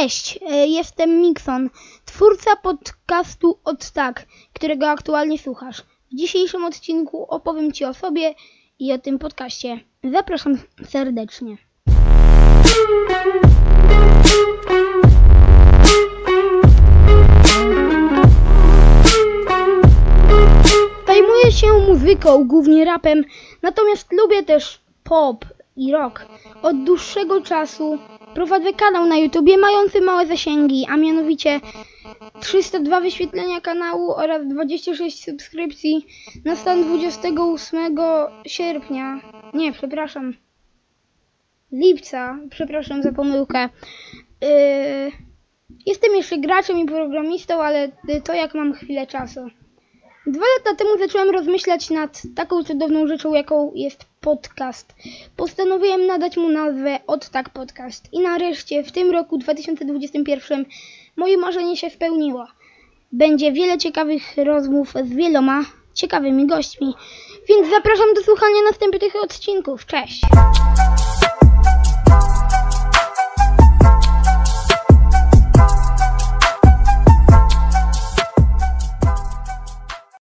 Cześć, e, jestem Mikson, twórca podcastu Od Tak, którego aktualnie słuchasz. W dzisiejszym odcinku opowiem Ci o sobie i o tym podcaście. Zapraszam serdecznie. Zajmuję się muzyką, głównie rapem, natomiast lubię też pop i rock. Od dłuższego czasu prowadzę kanał na YouTubie mający małe zasięgi, a mianowicie 302 wyświetlenia kanału oraz 26 subskrypcji na stan 28 sierpnia. Nie, przepraszam. Lipca, przepraszam za pomyłkę. Yy, jestem jeszcze graczem i programistą, ale to jak mam chwilę czasu. Dwa lata temu zacząłem rozmyślać nad taką cudowną rzeczą, jaką jest podcast. Postanowiłem nadać mu nazwę Od Tak Podcast. I nareszcie w tym roku 2021 moje marzenie się spełniło. Będzie wiele ciekawych rozmów z wieloma ciekawymi gośćmi. Więc zapraszam do słuchania następnych odcinków. Cześć!